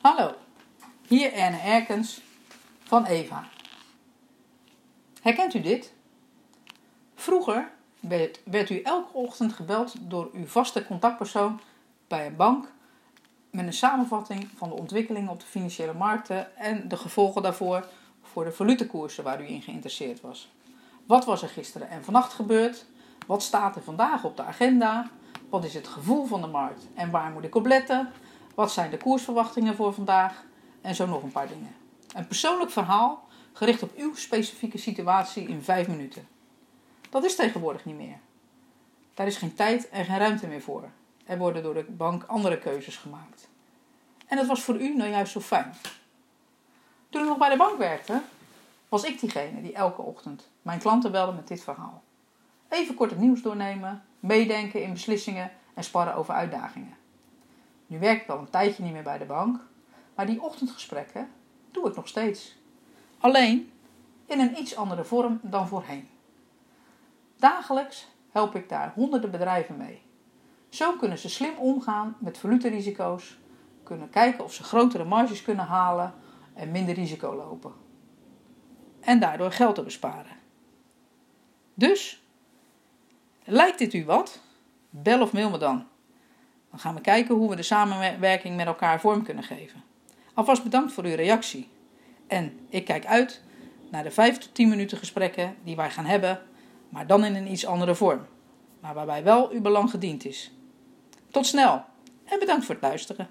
Hallo, hier Erne Erkens van Eva. Herkent u dit? Vroeger werd, werd u elke ochtend gebeld door uw vaste contactpersoon bij een bank met een samenvatting van de ontwikkelingen op de financiële markten en de gevolgen daarvoor voor de valutekoersen waar u in geïnteresseerd was. Wat was er gisteren en vannacht gebeurd? Wat staat er vandaag op de agenda? Wat is het gevoel van de markt en waar moet ik op letten? Wat zijn de koersverwachtingen voor vandaag? En zo nog een paar dingen. Een persoonlijk verhaal gericht op uw specifieke situatie in vijf minuten. Dat is tegenwoordig niet meer. Daar is geen tijd en geen ruimte meer voor. Er worden door de bank andere keuzes gemaakt. En dat was voor u nou juist zo fijn. Toen ik nog bij de bank werkte, was ik diegene die elke ochtend mijn klanten belde met dit verhaal. Even kort het nieuws doornemen, meedenken in beslissingen en sparren over uitdagingen. Nu werk ik al een tijdje niet meer bij de bank, maar die ochtendgesprekken doe ik nog steeds. Alleen in een iets andere vorm dan voorheen. Dagelijks help ik daar honderden bedrijven mee. Zo kunnen ze slim omgaan met valutarisico's, kunnen kijken of ze grotere marges kunnen halen en minder risico lopen. En daardoor geld te besparen. Dus, lijkt dit u wat? Bel of mail me dan. Dan gaan we kijken hoe we de samenwerking met elkaar vorm kunnen geven. Alvast bedankt voor uw reactie. En ik kijk uit naar de 5 tot 10 minuten gesprekken die wij gaan hebben, maar dan in een iets andere vorm. Maar waarbij wel uw belang gediend is. Tot snel en bedankt voor het luisteren.